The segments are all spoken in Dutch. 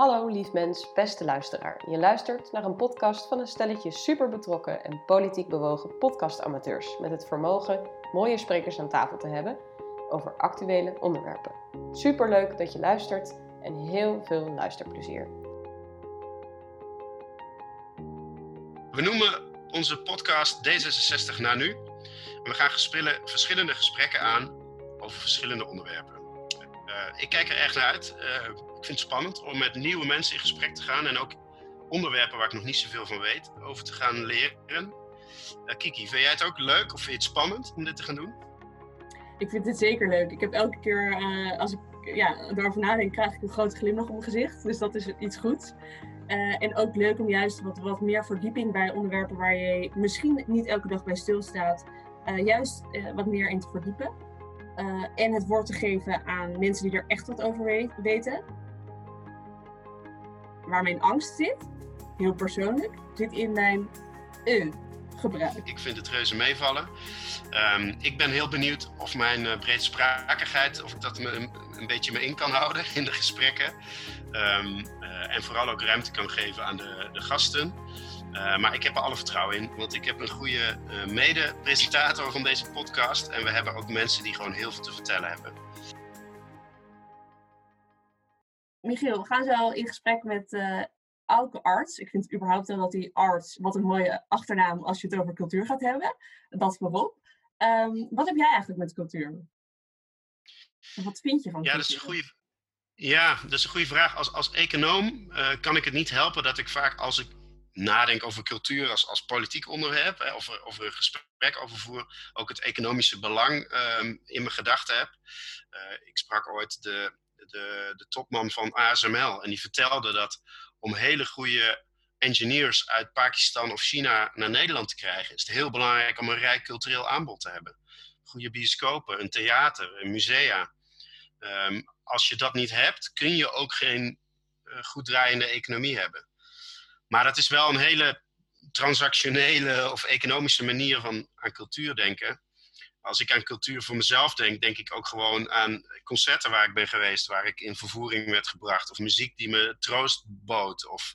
Hallo lief mens, beste luisteraar. Je luistert naar een podcast van een stelletje super betrokken en politiek bewogen podcastamateurs met het vermogen mooie sprekers aan tafel te hebben over actuele onderwerpen. Super leuk dat je luistert en heel veel luisterplezier. We noemen onze podcast D66 na nu. we gaan verschillende gesprekken aan over verschillende onderwerpen. Uh, ik kijk er echt naar uit. Uh, ik vind het spannend om met nieuwe mensen in gesprek te gaan en ook onderwerpen waar ik nog niet zoveel van weet over te gaan leren. Uh, Kiki, vind jij het ook leuk of vind je het spannend om dit te gaan doen? Ik vind het zeker leuk. Ik heb elke keer, als ik ja, erover nadenk, krijg ik een grote glimlach op mijn gezicht. Dus dat is iets goeds. en ook leuk om juist wat, wat meer verdieping bij onderwerpen waar je misschien niet elke dag bij stilstaat, juist wat meer in te verdiepen. En het woord te geven aan mensen die er echt wat over weten. Waar mijn angst zit, heel persoonlijk, zit in mijn uh, gebruik. Ik vind het reuze meevallen. Um, ik ben heel benieuwd of mijn uh, breedsprakigheid, of ik dat me een, beetje me in kan houden in de gesprekken. Um, en vooral ook ruimte kan geven aan de, de gasten. Maar ik heb er alle vertrouwen in, want ik heb een goede mede-presentator van deze podcast. En we hebben ook mensen die gewoon heel veel te vertellen hebben. Michiel, we gaan zo in gesprek met uh, Auke Arts. Ik vind überhaupt wel dat die arts, wat een mooie achternaam als je het over cultuur gaat hebben. Dat voorop. Um, wat heb jij eigenlijk met cultuur? Wat vind je van ja, cultuur? Dat is een goede, ja, dat is een goede vraag. Als, als econoom kan ik het niet helpen dat ik vaak als ik nadenk over cultuur als, als politiek onderwerp, hè, of, er, of er een gesprek over voer, ook het economische belang um, in mijn gedachten heb. Uh, ik sprak ooit de, de, de topman van ASML en die vertelde dat om hele goede engineers uit Pakistan of China naar Nederland te krijgen, is het heel belangrijk om een rijk cultureel aanbod te hebben. Goede bioscopen, een theater, een musea. Um, als je dat niet hebt, kun je ook geen uh, goed draaiende economie hebben. Maar dat is wel een hele transactionele of economische manier van aan cultuur denken. Als ik aan cultuur voor mezelf denk, denk ik ook gewoon aan concerten waar ik ben geweest, waar ik in vervoering werd gebracht, of muziek die me troost bood. Of,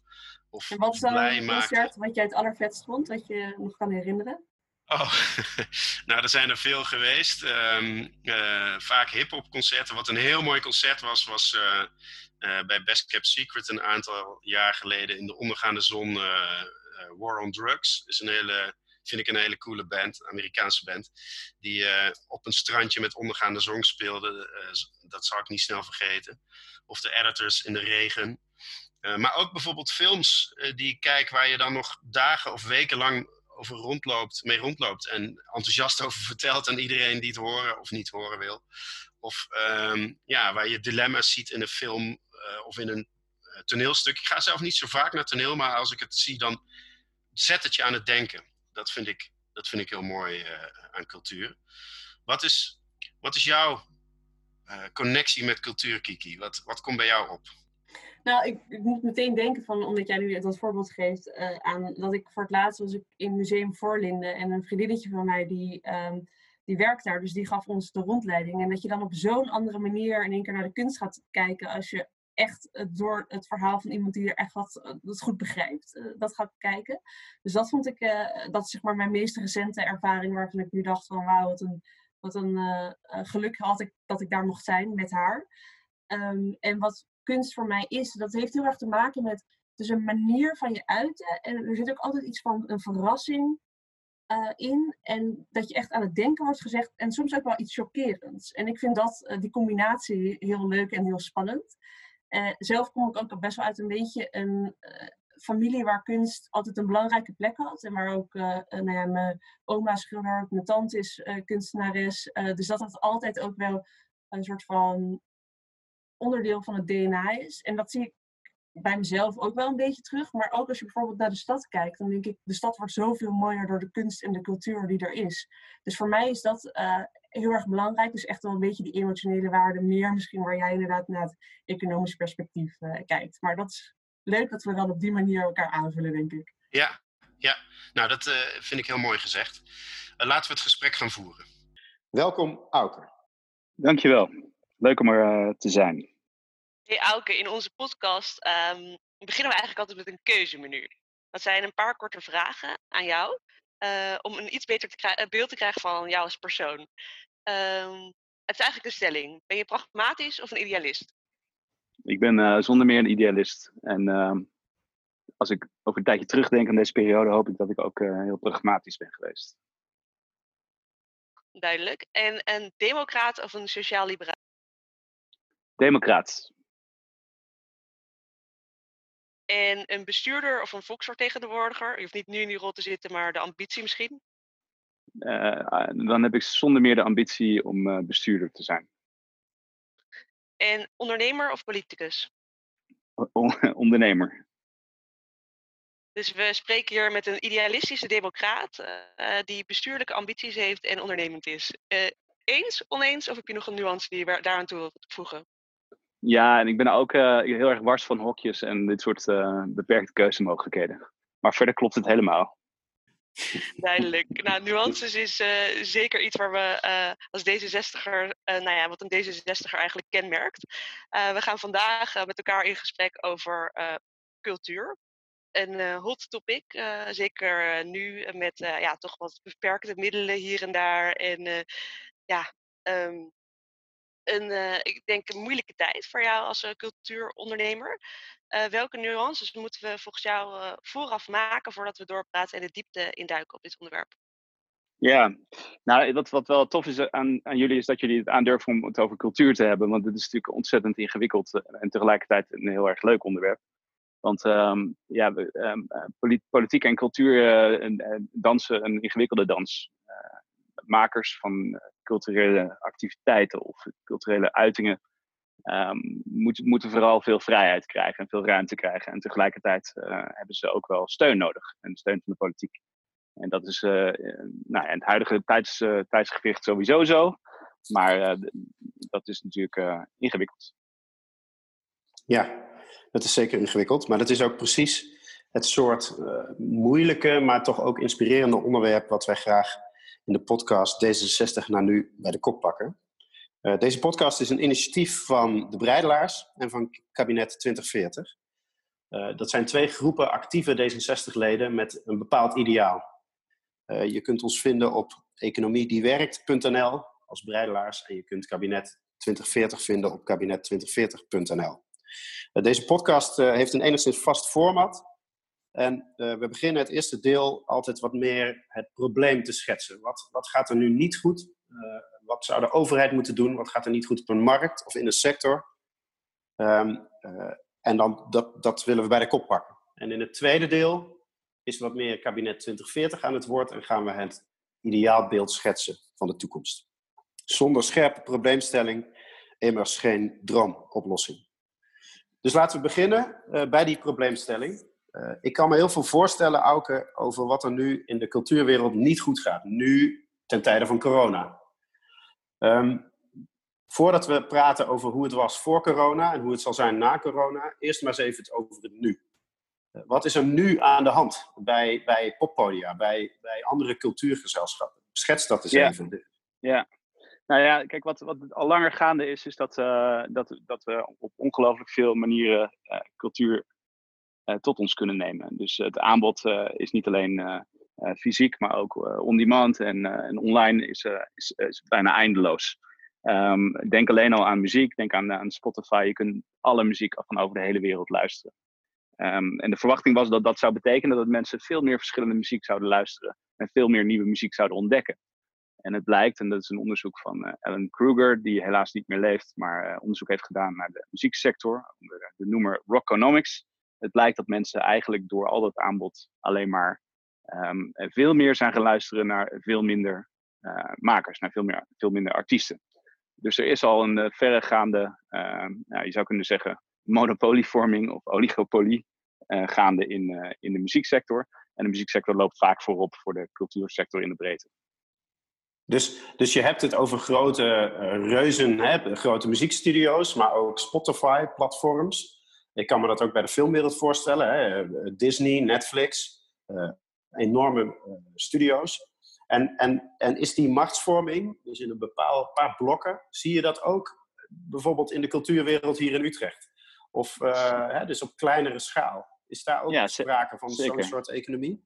of en wat is een concert wat jij het allervetst vond, wat je nog kan herinneren? Oh, nou, er zijn er veel geweest. Um, uh, vaak hip-hop concerten. Wat een heel mooi concert was, was uh, uh, bij Best Kept Secret een aantal jaar geleden in de ondergaande zon. War on Drugs is een hele, vind ik een hele coole band, Amerikaanse band. Die op een strandje met ondergaande zon speelde. dat zal ik niet snel vergeten. Of de editors in de regen. maar ook bijvoorbeeld films die ik kijk waar je dan nog dagen of weken lang over rondloopt, mee rondloopt en enthousiast over vertelt aan iedereen die het horen of niet horen wil. Of um, ja, waar je dilemma's ziet in een film of in een toneelstuk. Ik ga zelf niet zo vaak naar toneel, maar als ik het zie, dan zet het je aan het denken. Dat vind ik, dat vind ik heel mooi uh, aan cultuur. Wat is, wat is jouw connectie met cultuur, Kiki? Wat, wat komt bij jou op? Nou, ik, ik, moet meteen denken van, omdat jij nu dat voorbeeld geeft, uh, aan dat ik voor het laatst was ik in Museum Voorlinden en een vriendinnetje van mij die, um, die werkt daar, dus die gaf ons de rondleiding. En dat je dan op zo'n andere manier in één keer naar de kunst gaat kijken als je echt door het verhaal van iemand die er echt wat uh, dat goed begrijpt, uh, dat gaat kijken. Dus dat vond ik, dat is zeg maar mijn meest recente ervaring waarvan ik nu dacht van wauw, wat een, wat een geluk had ik dat ik daar mocht zijn met haar. Um, en wat kunst voor mij is. Dat heeft heel erg te maken met dus een manier van je uiten. En er zit ook altijd iets van een verrassing in. En dat je echt aan het denken wordt gezegd. En soms ook wel iets chockerends. En ik vind dat, die combinatie heel leuk en heel spannend. Uh, zelf kom ik ook best wel uit een beetje een familie waar kunst altijd een belangrijke plek had. En waar ook nou ja, mijn oma schildert, mijn tante is kunstenares. dus dat het altijd ook wel een soort van onderdeel van het DNA is. En dat zie ik bij mezelf ook wel een beetje terug. Maar ook als je bijvoorbeeld naar de stad kijkt, dan denk ik, de stad wordt zoveel mooier door de kunst en de cultuur die er is. Dus voor mij is dat uh, heel erg belangrijk. Dus echt wel een beetje die emotionele waarde, meer misschien waar jij inderdaad naar het economische perspectief uh, kijkt. Maar dat is leuk dat we dan op die manier elkaar aanvullen, denk ik. Ja, ja. nou dat uh, vind ik heel mooi gezegd. laten we het gesprek gaan voeren. Welkom, Auker. Dankjewel. Leuk om er te zijn. Hey Auke, in onze podcast ehm, beginnen we eigenlijk altijd met een keuzemenu. Dat zijn een paar korte vragen aan jou, uh, om een iets beter te beeld te krijgen van jou als persoon. Um, het is eigenlijk een stelling. Ben je pragmatisch of een idealist? Ik ben uh, zonder meer een idealist. En uh, als ik over een tijdje terugdenk aan deze periode, hoop ik dat ik ook uh, heel pragmatisch ben geweest. Duidelijk. En een democraat of een sociaal-liberaal? Democraat. En een bestuurder of een volksvertegenwoordiger? Je hoeft niet nu in die rol te zitten, maar de ambitie misschien? Uh, dan heb ik zonder meer de ambitie om uh, bestuurder te zijn. En ondernemer of politicus? O ondernemer. Dus we spreken hier met een idealistische democraat uh, die bestuurlijke ambities heeft en ondernemend is. eens, oneens of heb je nog een nuance die je daaraan toe wilt voegen? Ja, en ik ben ook uh, heel erg wars van hokjes en dit soort uh, beperkte keuzemogelijkheden. Maar verder klopt het helemaal. Duidelijk. Nou, nuances is uh, zeker iets waar we als D66er, nou ja, wat een D66er eigenlijk kenmerkt. we gaan vandaag met elkaar in gesprek over cultuur. Een hot topic, zeker nu met ja, toch wat beperkte middelen hier en daar. En ja, um, een, uh, ik denk, een moeilijke tijd voor jou als uh, cultuurondernemer. Uh, welke nuances moeten we volgens jou vooraf maken voordat we doorpraten en de diepte induiken op dit onderwerp? Ja, nou, wat, wat wel tof is aan, aan jullie is dat jullie het aandurven om het over cultuur te hebben. Want het is natuurlijk ontzettend ingewikkeld en tegelijkertijd een heel erg leuk onderwerp. Want um, ja, um, politiek en cultuur dansen een ingewikkelde dans makers van eh, culturele activiteiten of culturele uitingen um, moeten, vooral veel vrijheid krijgen en veel ruimte krijgen. En tegelijkertijd uh, hebben ze ook wel steun nodig en steun van de politiek. En dat is uh, nou, in het huidige tijds, tijdsgewicht sowieso zo. Maar dat is natuurlijk ingewikkeld. Ja, dat is zeker ingewikkeld. Maar dat is ook precies het soort moeilijke, maar toch ook inspirerende onderwerp wat wij graag in de podcast D66 naar nu bij de kop pakken. Uh, deze podcast is een initiatief van de Breidelaars en van kabinet 2040. Uh, dat zijn twee groepen actieve D66-leden met een bepaald ideaal. Uh, je kunt ons vinden op economiediewerkt.nl als Breidelaars en je kunt kabinet 2040 vinden op kabinet2040.nl. deze podcast heeft een enigszins vast format. En uh, we beginnen het eerste deel altijd wat meer het probleem te schetsen. Wat, wat gaat er nu niet goed? Uh, wat zou de overheid moeten doen? Wat gaat er niet goed op een markt of in de sector? Um, uh, en dan, dat, dat willen we bij de kop pakken. En in het tweede deel is wat meer kabinet 2040 aan het woord en gaan we het ideaalbeeld schetsen van de toekomst. Zonder scherpe probleemstelling immers geen droomoplossing. Dus laten we beginnen bij die probleemstelling. Uh, ik kan me heel veel voorstellen, Auke, over wat er nu in de cultuurwereld niet goed gaat. Nu, ten tijde van corona. Um, voordat we praten over hoe het was voor corona en hoe het zal zijn na corona, eerst maar eens even het over het nu. Uh, wat is er nu aan de hand bij, bij poppodia, bij, bij andere cultuurgezelschappen? Schets dat eens even. Ja, nou ja, kijk, wat, wat al langer gaande is, is dat, uh, dat, dat we op ongelooflijk veel manieren uh, cultuur tot ons kunnen nemen. Dus het aanbod uh, is niet alleen uh, fysiek, maar ook on-demand en, online is, is, bijna eindeloos. Um, denk alleen al aan muziek, denk aan, Spotify. Je kunt alle muziek van over de hele wereld luisteren. Um, en de verwachting was dat dat zou betekenen dat mensen veel meer verschillende muziek zouden luisteren en veel meer nieuwe muziek zouden ontdekken. En het blijkt, en dat is een onderzoek van Alan Kruger, die helaas niet meer leeft, maar onderzoek heeft gedaan naar de muzieksector, onder de noemer Rockonomics het blijkt dat mensen eigenlijk door al dat aanbod alleen maar um, veel meer zijn gaan luisteren naar veel minder uh, makers, naar veel, meer, veel minder artiesten. Dus er is al een uh, verregaande, nou, je zou kunnen zeggen, monopolievorming of oligopolie uh, gaande in, in de muzieksector. En de muzieksector loopt vaak voorop voor de cultuursector in de breedte. Dus, dus je hebt het over grote reuzen, hè, grote muziekstudio's, maar ook Spotify-platforms. Ik kan me dat ook bij de filmwereld voorstellen. Hè? Disney, Netflix, uh, enorme uh, studio's. En, en, en is die machtsvorming, dus in een bepaald paar blokken, zie je dat ook bijvoorbeeld in de cultuurwereld hier in Utrecht? Of hè, dus op kleinere schaal. Is daar ook Ja, sprake van zo'n soort economie?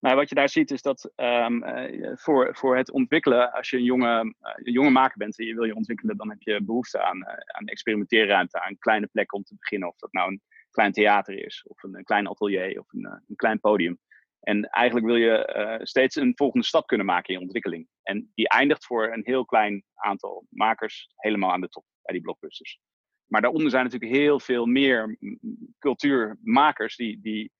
Nou, wat je daar ziet is dat ehm, eh, voor, voor het ontwikkelen, als je een jonge, eh, jonge maker bent en je wil je ontwikkelen, dan heb je behoefte aan, eh, aan experimenteerruimte, aan kleine plek om te beginnen. Of dat nou een klein theater is, of een, klein atelier, of een, een klein podium. En eigenlijk wil je steeds een volgende stap kunnen maken in je ontwikkeling. En die eindigt voor een heel klein aantal makers helemaal aan de top bij die blockbusters. Maar daaronder zijn natuurlijk heel veel meer cultuurmakers die, die,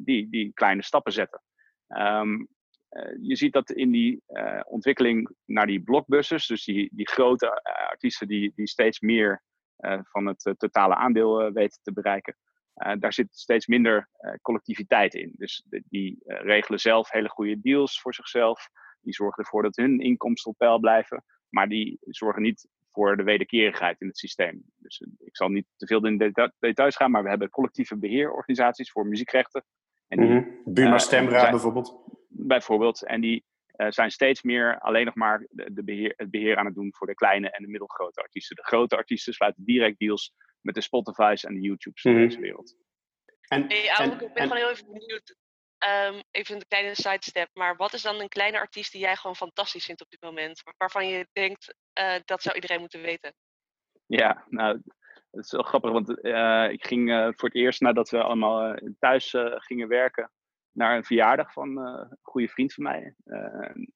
die, die kleine stappen zetten. Ehm, eh, je ziet dat in die eh, ontwikkeling naar die blockbusters, dus die, die grote eh, artiesten die, die steeds meer eh, van het eh, totale aandeel eh, weten te bereiken, eh, daar zit steeds minder eh, collectiviteit in. Dus die eh, regelen zelf hele goede deals voor zichzelf. Die zorgen ervoor dat hun inkomsten op peil blijven. Maar die zorgen niet voor de wederkerigheid in het systeem. Dus eh, ik zal niet te veel in de deta- details gaan, maar we hebben collectieve beheerorganisaties voor muziekrechten. En die, Mhm. Buma eh, Stemra zijn- bijvoorbeeld. bijvoorbeeld. En die eh, zijn steeds meer alleen nog maar de, de beheer, het beheer aan het doen voor de kleine en de middelgrote artiesten. De grote artiesten sluiten direct deals met de Spotify's en de YouTube's van Mhm. deze wereld. En, Hey, en, Auke, ik ben en- gewoon heel even benieuwd. Ehm, even een kleine sidestep, maar wat is dan een kleine artiest die jij gewoon fantastisch vindt op dit moment? Waar- Waarvan je denkt, eh, dat zou iedereen moeten weten. Ja, nou, het is wel grappig, want eh, ik ging eh, voor het eerst nadat we allemaal eh, thuis gingen werken naar een verjaardag van eh, een goede vriend van mij.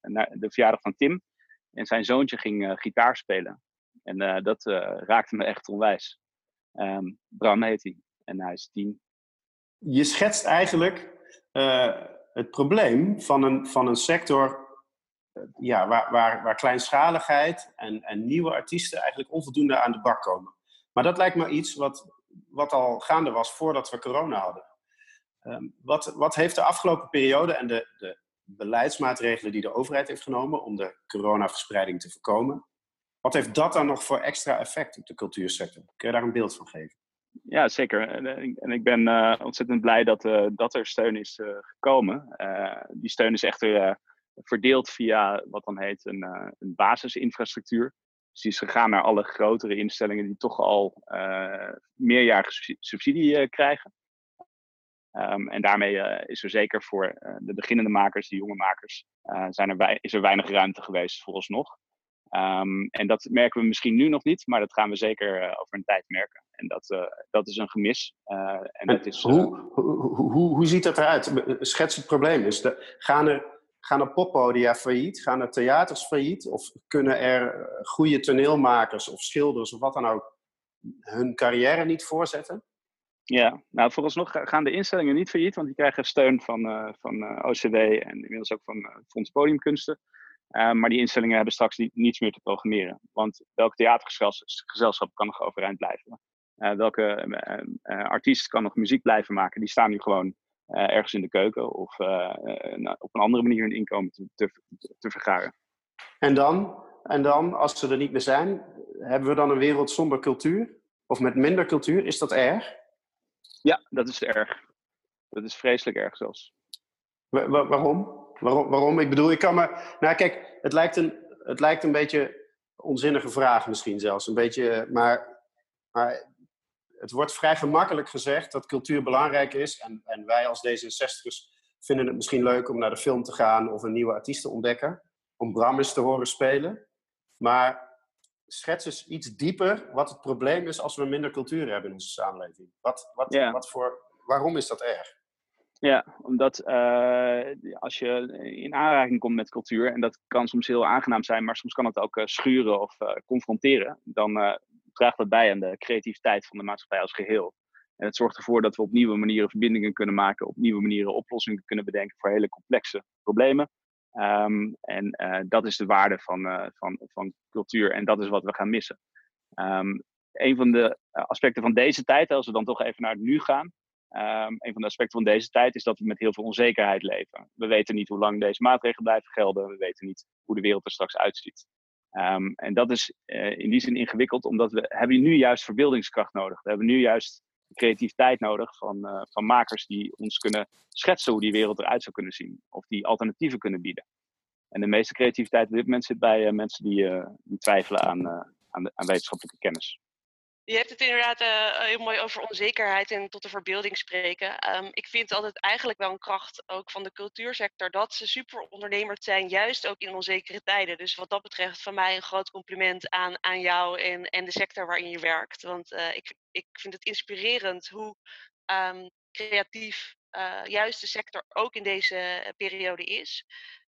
naar de verjaardag van Tim. En zijn zoontje ging eh, gitaar spelen. En eh, dat eh, raakte me echt onwijs. Ehm Bram heet hij. En hij is tien. je schetst eigenlijk eh, het probleem van een, van een sector eh, ja, waar, waar, waar kleinschaligheid en, en nieuwe artiesten eigenlijk onvoldoende aan de bak komen. Maar dat lijkt me iets wat, wat al gaande was voordat we corona hadden. Ehm, wat, wat heeft de afgelopen periode en de, de beleidsmaatregelen die de overheid heeft genomen om de coronaverspreiding te voorkomen, wat heeft dat dan nog voor extra effect op de cultuursector? Kun je daar een beeld van geven? Ja, zeker. En, eh, ik- en ik ben eh, ontzettend blij dat, eh, dat er steun is gekomen. Die steun is echter verdeeld via wat dan heet een, een basisinfrastructuur. Dus die is gegaan naar alle grotere instellingen die toch al meerjarige subsi- subsidie krijgen. Ehm, en daarmee is er zeker voor de beginnende makers, de jonge makers, zijn er is er weinig ruimte geweest vooralsnog. Ehm, en dat merken we misschien nu nog niet, maar dat gaan we zeker over een tijd merken. En dat, eh, dat is een gemis. eh, en En dat is, eh, hoe, hoe, hoe, hoe- ziet dat eruit? Schets het probleem. De, gaan, er, gaan er poppodia failliet? Gaan er theaters failliet? Of kunnen er goede toneelmakers of schilders of wat dan ook hun carrière niet voorzetten? Ja, nou vooralsnog ga- gaan de instellingen niet failliet, want die krijgen steun van, van OCW en inmiddels ook van Fonds Podiumkunsten. Eh, maar die instellingen hebben straks niet, niets meer te programmeren. Want welk theatergezelschap kan nog overeind blijven? Eh, welke eh, eh, artiest kan nog muziek blijven maken? Die staan nu gewoon ergens in de keuken of nou, op een andere manier hun inkomen te, te, te vergaren. En dan, en dan, als ze er niet meer zijn, hebben we dan een wereld zonder cultuur? Of met minder cultuur? Is dat erg? Ja, dat is erg. Dat is vreselijk erg zelfs. Wa- wa- waarom? waarom? Waarom? Ik bedoel, ik kan me. Nou, kijk, het lijkt een, het lijkt een beetje onzinnige vraag misschien zelfs. Een beetje, maar, maar het wordt vrij gemakkelijk gezegd dat cultuur belangrijk is. En, en wij als D66'ers vinden het misschien leuk om naar de film te gaan of een nieuwe artiest te ontdekken. Om Bram eens te horen spelen. Maar schets eens iets dieper wat het probleem is als we minder cultuur hebben in onze samenleving. Wat, wat, wat voor, waarom is dat erg? Ja, omdat eh, als je in aanraking komt met cultuur, en dat kan soms heel aangenaam zijn, maar soms kan het ook eh, schuren of eh, confronteren, dan draagt dat bij aan de creativiteit van de maatschappij als geheel. En het zorgt ervoor dat we op nieuwe manieren verbindingen kunnen maken, op nieuwe manieren oplossingen kunnen bedenken voor hele complexe problemen. Ehm, en eh, dat is de waarde van, eh, van, van cultuur en dat is wat we gaan missen. Ehm, een van de eh, aspecten van deze tijd, als we dan toch even naar het nu gaan, Ehm, een van de aspecten van deze tijd is dat we met heel veel onzekerheid leven. We weten niet hoe lang deze maatregelen blijven gelden. We weten niet hoe de wereld er straks uitziet. Ehm, en dat is eh, in die zin ingewikkeld, omdat we hebben nu juist verbeeldingskracht nodig. We hebben nu juist creativiteit nodig van, eh, van makers die ons kunnen schetsen hoe die wereld eruit zou kunnen zien. Of die alternatieven kunnen bieden. En de meeste creativiteit op dit moment zit bij eh, mensen die, die twijfelen aan, aan, de, aan wetenschappelijke kennis. Je hebt het inderdaad uh, heel mooi over onzekerheid en tot de verbeelding spreken. Um, ik vind altijd eigenlijk wel een kracht ook van de cultuursector dat ze super ondernemers zijn, juist ook in onzekere tijden. Dus wat dat betreft van mij een groot compliment aan, aan jou en, en de sector waarin je werkt. Want uh, ik, ik vind het inspirerend hoe um, creatief uh, juist de sector ook in deze periode is.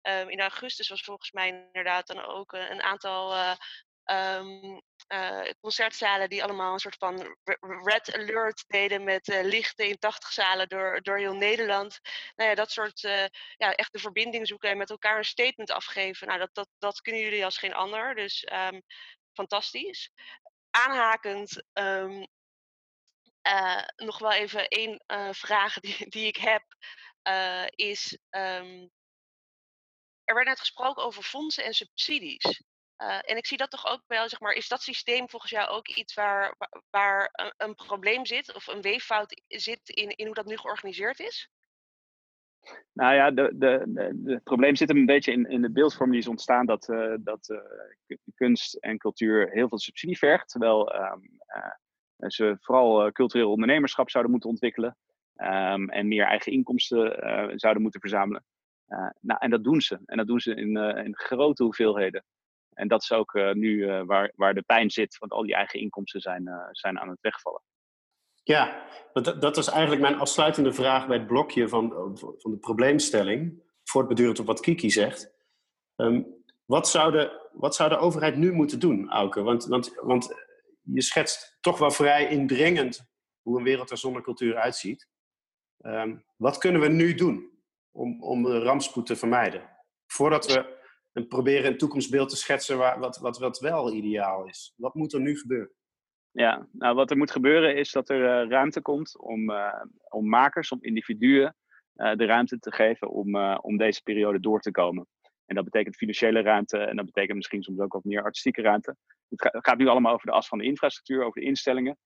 Um, in augustus was volgens mij inderdaad dan ook een aantal um, uh, concertzalen die allemaal een soort van red alert deden met uh, lichten in 80 zalen door, door heel Nederland. Nou ja, dat soort, uh, ja, echt de verbinding zoeken en met elkaar een statement afgeven. Nou, dat, dat, dat kunnen jullie als geen ander. Dus um, fantastisch. Aanhakend um, nog wel even één vraag die, die ik heb. is, er werd net gesproken over fondsen en subsidies. Uh, en ik zie dat toch ook wel, zeg maar, is dat systeem volgens jou ook iets waar, waar een, een probleem zit of een weeffout zit in, in hoe dat nu georganiseerd is? Nou ja, de, de, het probleem zit hem een beetje in, in de beeldvorm die is ontstaan dat, uh, dat uh, kunst en cultuur heel veel subsidie vergt, terwijl uh, ze vooral cultureel ondernemerschap zouden moeten ontwikkelen um, en meer eigen inkomsten zouden moeten verzamelen. nou, en dat doen ze. En dat doen ze in, in grote hoeveelheden. En dat is ook uh, nu uh, waar, waar de pijn zit, want al die eigen inkomsten zijn, uh, zijn aan het wegvallen. Ja, dat, is eigenlijk mijn afsluitende vraag bij het blokje van, van de probleemstelling. Voortbedurend op wat Kiki zegt. Um, wat, zou de, wat zou de overheid nu moeten doen, Auke? Want, want, want je schetst toch wel vrij indringend hoe een wereld er zonder cultuur uitziet. Um, wat kunnen we nu doen om, om de rampspoed te vermijden? Voordat we en proberen een toekomstbeeld te schetsen waar, wat, wat, wat wel ideaal is. Wat moet er nu gebeuren? Ja, nou wat er moet gebeuren is dat er uh, ruimte komt om, uh, om makers, om individuen uh, de ruimte te geven om, om deze periode door te komen. En dat betekent financiële ruimte en dat betekent misschien soms ook wat meer artistieke ruimte. Het gaat, nu allemaal over de as van de infrastructuur, over de instellingen.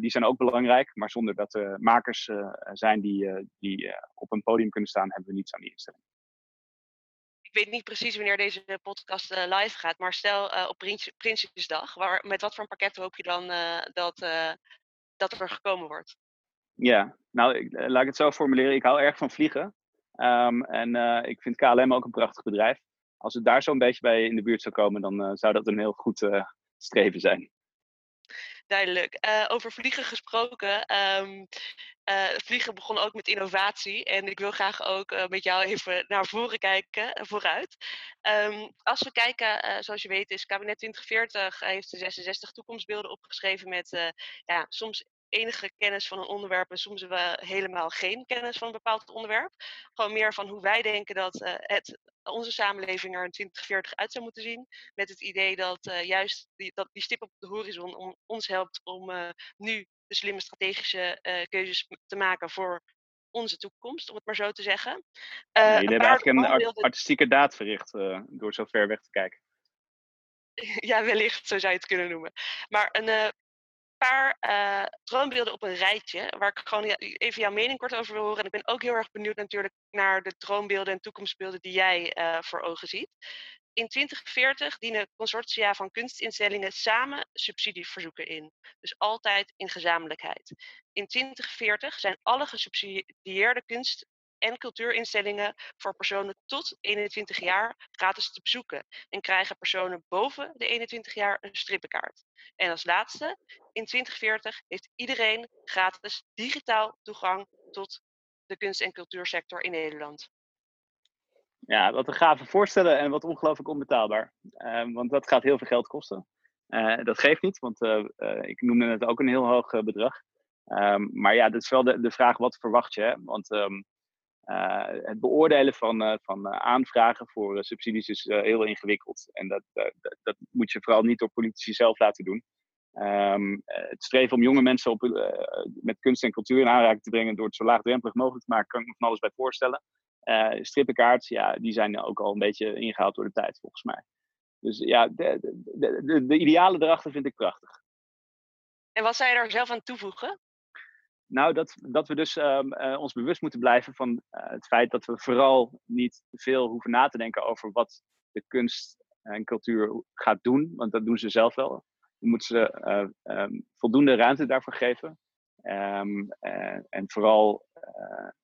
die zijn ook belangrijk, maar zonder dat er makers zijn die, die op een podium kunnen staan, hebben we niets aan die instellingen weet niet precies wanneer deze podcast uh, live gaat, maar stel uh, op Prins, Prinsjesdag, waar, met wat voor een pakket hoop je dan uh, dat, dat er gekomen wordt? Ja, nou, ik, laat ik het zo formuleren. Ik hou erg van vliegen. Um, en ik vind KLM ook een prachtig bedrijf. Als het daar zo'n beetje bij in de buurt zou komen, dan zou dat een heel goed streven zijn. Duidelijk. over vliegen gesproken. Um, uh, vliegen begon ook met innovatie. En ik wil graag ook uh, met jou even naar voren kijken, vooruit. Um, als we kijken, zoals je weet, is kabinet 2040 heeft de 66 toekomstbeelden opgeschreven met ja, soms enige kennis van een onderwerp en soms wel helemaal geen kennis van een bepaald onderwerp. Gewoon meer van hoe wij denken dat het, onze samenleving er in 2040 uit zou moeten zien. Met het idee dat juist die, dat die stip op de horizon om, ons helpt om nu de slimme strategische keuzes te maken voor onze toekomst, om het maar zo te zeggen. Uh, nee, jullie hebben eigenlijk een artistieke daad verricht door zo ver weg te kijken. ja, wellicht, zo zou je het kunnen noemen. Maar een paar droombeelden op een rijtje, waar ik gewoon even jouw mening kort over wil horen. En ik ben ook heel erg benieuwd natuurlijk naar de droombeelden en toekomstbeelden die jij voor ogen ziet. In 2040 dienen consortia van kunstinstellingen samen subsidieverzoeken in. Dus altijd in gezamenlijkheid. In 2040 zijn alle gesubsidieerde kunst- en cultuurinstellingen voor personen tot 21 jaar gratis te bezoeken. En krijgen personen boven de 21 jaar een strippenkaart. En als laatste, in 2040 heeft iedereen gratis digitaal toegang tot de kunst- en cultuursector in Nederland. Ja, wat een gave voorstellen en wat ongelooflijk onbetaalbaar. Uh, want dat gaat heel veel geld kosten. Uh, dat geeft niet, want uh, ik noemde het ook een heel hoog bedrag. Um, maar ja, dat is wel de, vraag, wat verwacht je? Want um, het beoordelen van, van aanvragen voor subsidies is heel ingewikkeld. En dat, dat, moet je vooral niet door politici zelf laten doen. Um, het streven om jonge mensen op, met kunst en cultuur in aanraking te brengen door het zo laagdrempelig mogelijk te maken, kan ik me van alles bij voorstellen. Strippenkaart, ja, die zijn ook al een beetje ingehaald door de tijd, volgens mij. Dus ja, de, de, de, de idealen erachter vind ik prachtig. En wat zou je daar zelf aan toevoegen? Nou, dat, dat we dus um, uh, ons bewust moeten blijven van uh, het feit dat we vooral niet veel hoeven na te denken over wat de kunst en cultuur gaat doen, want dat doen ze zelf wel. moeten ze ehm, voldoende ruimte daarvoor geven. Ehm, en vooral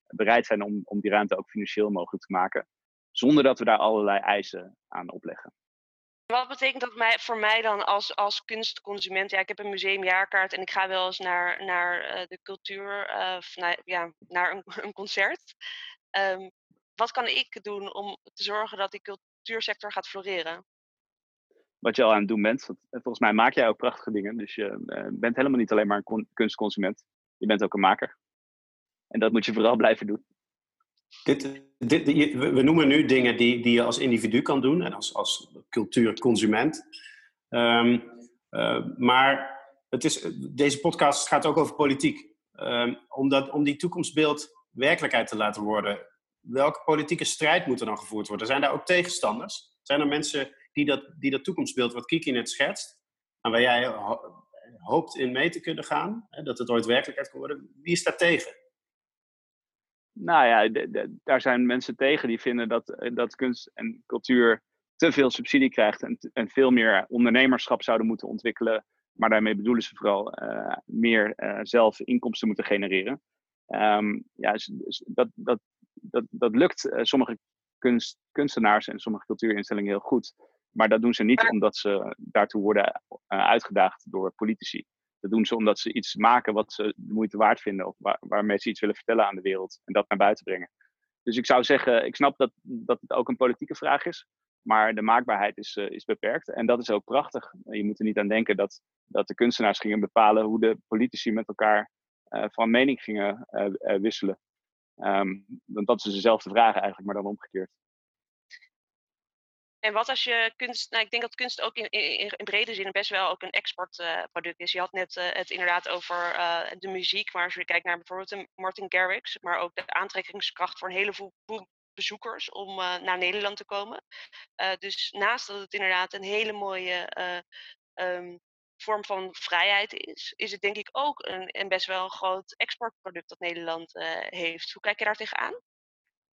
bereid zijn om, om die ruimte ook financieel mogelijk te maken. Zonder dat we daar allerlei eisen aan opleggen. Wat betekent dat mij, voor mij dan als, als kunstconsument? Ja, ik heb een museumjaarkaart en ik ga wel eens naar, naar uh, de cultuur, uh, of naar, ja, naar een, een concert. Um, wat kan ik doen om te zorgen dat die cultuursector gaat floreren? Wat je al aan het doen bent. Volgens mij maak jij ook prachtige dingen. Dus je bent helemaal niet alleen maar een kunstconsument. Je bent ook een maker. En dat moet je vooral blijven doen. Dit, we noemen nu dingen die, die je als individu kan doen en als, als cultuurconsument. Um, uh, maar het is, deze podcast gaat ook over politiek. Um, om, dat, om die toekomstbeeld werkelijkheid te laten worden. Welke politieke strijd moet er dan gevoerd worden? Zijn daar ook tegenstanders? Zijn er mensen die dat, die dat toekomstbeeld, wat Kiki net schetst, en waar jij hoopt in mee te kunnen gaan, hè, dat het ooit werkelijkheid kan worden, wie is daar tegen? Nou ja, daar zijn mensen tegen die vinden dat, eh, dat kunst en cultuur te veel subsidie krijgt en, en veel meer ondernemerschap zouden moeten ontwikkelen. Maar daarmee bedoelen ze vooral uh, meer uh, zelf inkomsten moeten genereren. Um, ja, dat, dat, dat, dat lukt uh, sommige kunst, kunstenaars en sommige cultuurinstellingen heel goed. Maar dat doen ze niet omdat ze daartoe worden uitgedaagd door politici. Dat doen ze omdat ze iets maken wat ze de moeite waard vinden. Of waar, waarmee ze iets willen vertellen aan de wereld. En dat naar buiten brengen. Dus ik zou zeggen, ik snap dat, dat het ook een politieke vraag is. Maar de maakbaarheid is, uh, is beperkt. En dat is ook prachtig. Je moet er niet aan denken dat, dat de kunstenaars gingen bepalen hoe de politici met elkaar uh, van mening gingen uh, wisselen. Um, want dat is dezelfde vraag eigenlijk, maar dan omgekeerd. En wat als je kunst, nou ik denk dat kunst ook in, in, brede zin best wel ook een exportproduct uh, is. Je had net uh, het inderdaad over uh, de muziek, maar als je kijkt naar bijvoorbeeld Martin Garrix, maar ook de aantrekkingskracht voor een heleboel bezoekers om naar Nederland te komen. dus naast dat het inderdaad een hele mooie um, vorm van vrijheid is, is het denk ik ook een, een best wel een groot exportproduct dat Nederland heeft. Hoe kijk je daar tegenaan?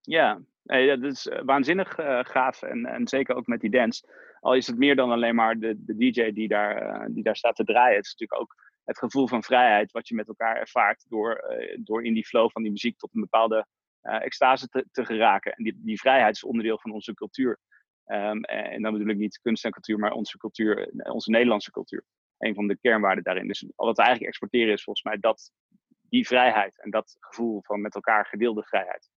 Ja, dat is eh, waanzinnig uh, gaaf en, en zeker ook met die dance. Al is het meer dan alleen maar de, de DJ die daar, uh, die daar staat te draaien. Het is natuurlijk ook het gevoel van vrijheid wat je met elkaar ervaart door, door in die flow van die muziek tot een bepaalde extase te, te geraken. En die, die vrijheid is onderdeel van onze cultuur. Um, en dan bedoel ik niet kunst en cultuur, maar onze cultuur, onze Nederlandse cultuur. Een van de kernwaarden daarin. Dus wat we eigenlijk exporteren is volgens mij dat, die vrijheid en dat gevoel van met elkaar gedeelde vrijheid.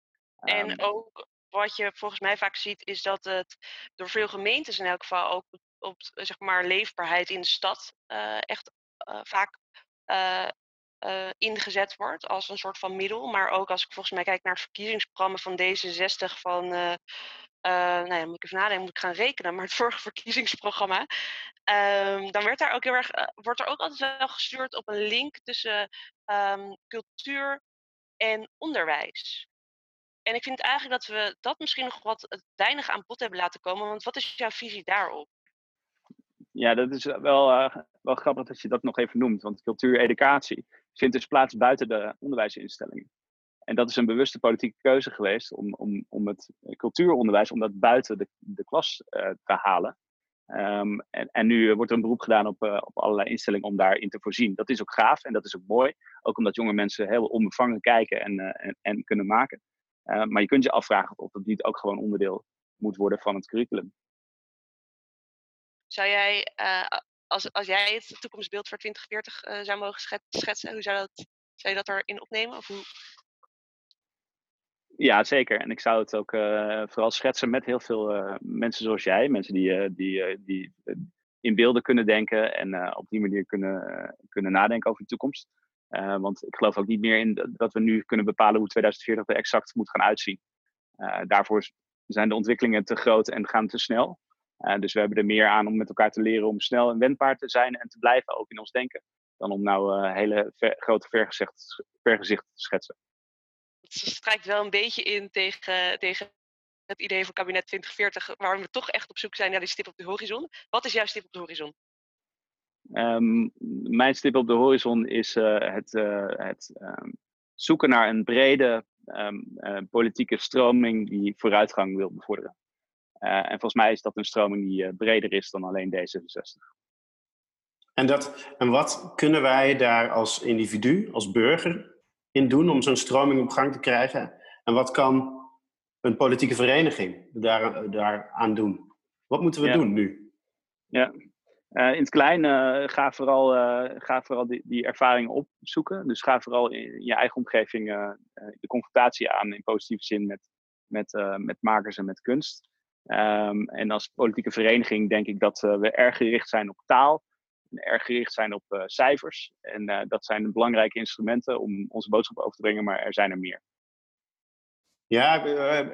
En ehm, ook wat je volgens mij vaak ziet, is dat het door veel gemeentes in elk geval ook op zeg maar, leefbaarheid in de stad uh, echt uh, vaak uh, ingezet wordt als een soort van middel. Maar ook als ik volgens mij kijk naar het verkiezingsprogramma van D66 van, nou ja, moet ik even nadenken, moet ik gaan rekenen, maar het vorige verkiezingsprogramma, um, dan werd daar ook heel erg, wordt er ook altijd wel gestuurd op een link tussen um, cultuur en onderwijs. En ik vind eigenlijk dat we dat misschien nog wat weinig aan bod hebben laten komen. Want wat is jouw visie daarop? Ja, dat is wel, uh, wel grappig dat je dat nog even noemt. Want cultuur educatie vindt dus plaats buiten de onderwijsinstellingen. En dat is een bewuste politieke keuze geweest om, om, om het cultuuronderwijs om dat buiten de, de klas te halen. Um, en, en, nu wordt er een beroep gedaan op, op allerlei instellingen om daarin te voorzien. Dat is ook gaaf en dat is ook mooi. Ook omdat jonge mensen heel onbevangen kijken en, en, en kunnen maken. Uh, maar je kunt je afvragen of dat niet ook gewoon onderdeel moet worden van het curriculum. Zou jij, uh, als, als jij het toekomstbeeld voor 2040 uh, eh, zou mogen schetsen, hoe zou, dat, zou je dat erin opnemen? Of hoe... Ja, zeker. En ik zou het ook vooral schetsen met heel veel mensen zoals jij. Mensen die, die, die in beelden kunnen denken en op die manier kunnen, kunnen nadenken over de toekomst. Uh, want ik geloof ook niet meer in dat we nu kunnen bepalen hoe 2040 er exact moet gaan uitzien. Uh, daarvoor zijn de ontwikkelingen te groot en gaan te snel. Uh, dus we hebben er meer aan om met elkaar te leren om snel en wendbaar te zijn en te blijven, ook in ons denken. Dan om nou hele grote vergezicht, te schetsen. Het strijkt wel een beetje in tegen, tegen het idee van kabinet 2040, waar we toch echt op zoek zijn naar die stip op de horizon. Wat is jouw stip op de horizon? Um, mijn stip op de horizon is uh, het, uh, het um, zoeken naar een brede um, uh, politieke stroming die vooruitgang wil bevorderen. en volgens mij is dat een stroming die breder is dan alleen D66. En, dat, en wat kunnen wij daar als individu, als burger, in doen om zo'n stroming op gang te krijgen? En wat kan een politieke vereniging daar, daaraan doen? Wat moeten we doen nu? Ja, uh, in het klein, uh, ga vooral, uh, ga vooral die, die ervaringen opzoeken. Dus ga vooral in, je eigen omgeving de confrontatie aan in positieve zin met, met, met makers en met kunst. Um, en als politieke vereniging denk ik dat we erg gericht zijn op taal. En erg gericht zijn op cijfers. En dat zijn belangrijke instrumenten om onze boodschap over te brengen, maar er zijn er meer. Ja,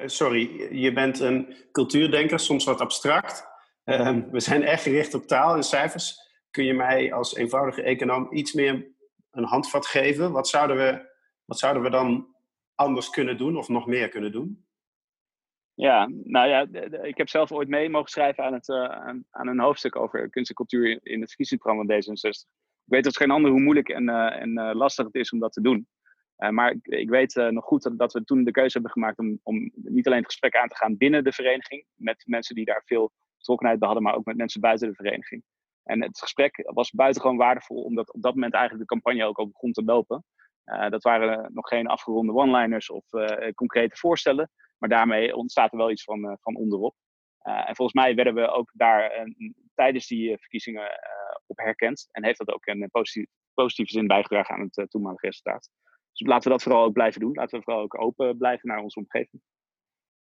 sorry. Je bent een cultuurdenker, soms wat abstract. Ehm, we zijn echt gericht op taal en cijfers. Kun je mij als eenvoudige econoom iets meer een handvat geven? Wat zouden we, wat zouden we dan anders kunnen doen of nog meer kunnen doen? Ja, nou ja, ik heb zelf ooit mee mogen schrijven aan, het, uh, aan, aan, een hoofdstuk over kunst en cultuur in het verkiezingsprogramma van D66. Ik weet als geen ander hoe moeilijk en, uh, en uh, lastig het is om dat te doen. maar ik, ik weet nog goed dat, dat, we toen de keuze hebben gemaakt om, om niet alleen het gesprek aan te gaan binnen de vereniging, met mensen die daar veel betrokkenheid hadden, maar ook met mensen buiten de vereniging. En het gesprek was buitengewoon waardevol, omdat op dat moment eigenlijk de campagne ook al begon te lopen. Uh, dat waren nog geen afgeronde one-liners of uh, concrete voorstellen, maar daarmee ontstaat er wel iets van, uh, van onderop. en volgens mij werden we ook daar tijdens die verkiezingen op herkend en heeft dat ook positief, positieve zin bijgedragen aan het toenmalige resultaat. Dus laten we dat vooral ook blijven doen. Laten we vooral ook open blijven naar onze omgeving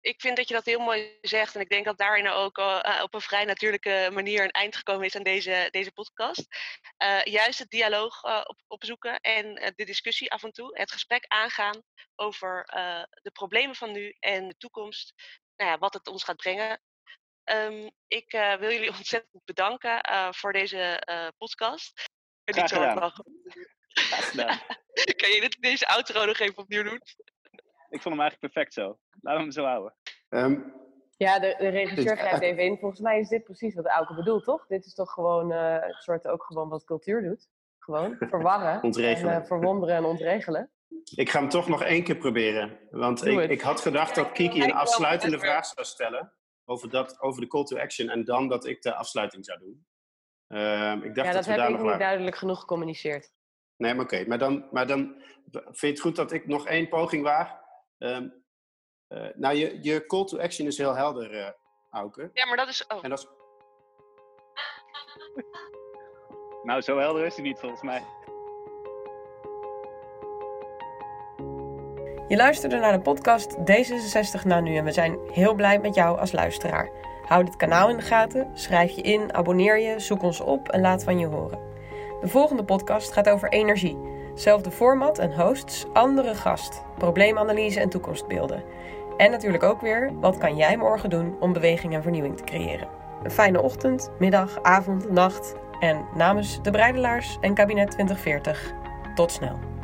ik vind dat je dat heel mooi zegt. En ik denk dat daarin ook uh, op een vrij natuurlijke manier een eind gekomen is aan deze, deze podcast. Uh, juist het dialoog uh, op, opzoeken en de discussie af en toe. Het gesprek aangaan over de problemen van nu en de toekomst. Nou ja, wat het ons gaat brengen. Um, ik wil jullie ontzettend bedanken voor deze podcast. Graag gedaan. kan je dit, deze outro nog even opnieuw doen? Ik vond hem eigenlijk perfect zo. Laten we hem zo houden. Um, ja, de, de regisseur grijpt even in. Volgens mij is dit precies wat Auke bedoelt, toch? Dit is toch gewoon uh, het soort ook gewoon wat cultuur doet. Gewoon verwarren. ontregelen. En, uh, verwonderen en ontregelen. Ik ga hem toch nog één keer proberen. Want ik, ik, had gedacht dat Kiki een afsluitende vraag zou stellen. Over, dat, over de call to action. En dan dat ik de afsluiting zou doen. Uh, ik dacht ja, dat, dat heb ik niet waren. duidelijk genoeg gecommuniceerd. Nee, maar oké. Okay. Maar, dan, maar dan vind je het goed dat ik nog één poging waag? Um, uh, nou, je, je call to action is heel helder, uh, Auke. Ja, maar dat is... Oh. En dat is... nou, zo helder is hij niet volgens mij. Je luisterde naar de podcast D66 na nu en we zijn heel blij met jou als luisteraar. Hou dit kanaal in de gaten, schrijf je in, abonneer je, zoek ons op en laat van je horen. De volgende podcast gaat over energie. Zelfde format en hosts, andere gast, probleemanalyse en toekomstbeelden. En natuurlijk ook weer, wat kan jij morgen doen om beweging en vernieuwing te creëren? Een fijne ochtend, middag, avond, nacht en namens de Breidelaars en Kabinet 2040, tot snel.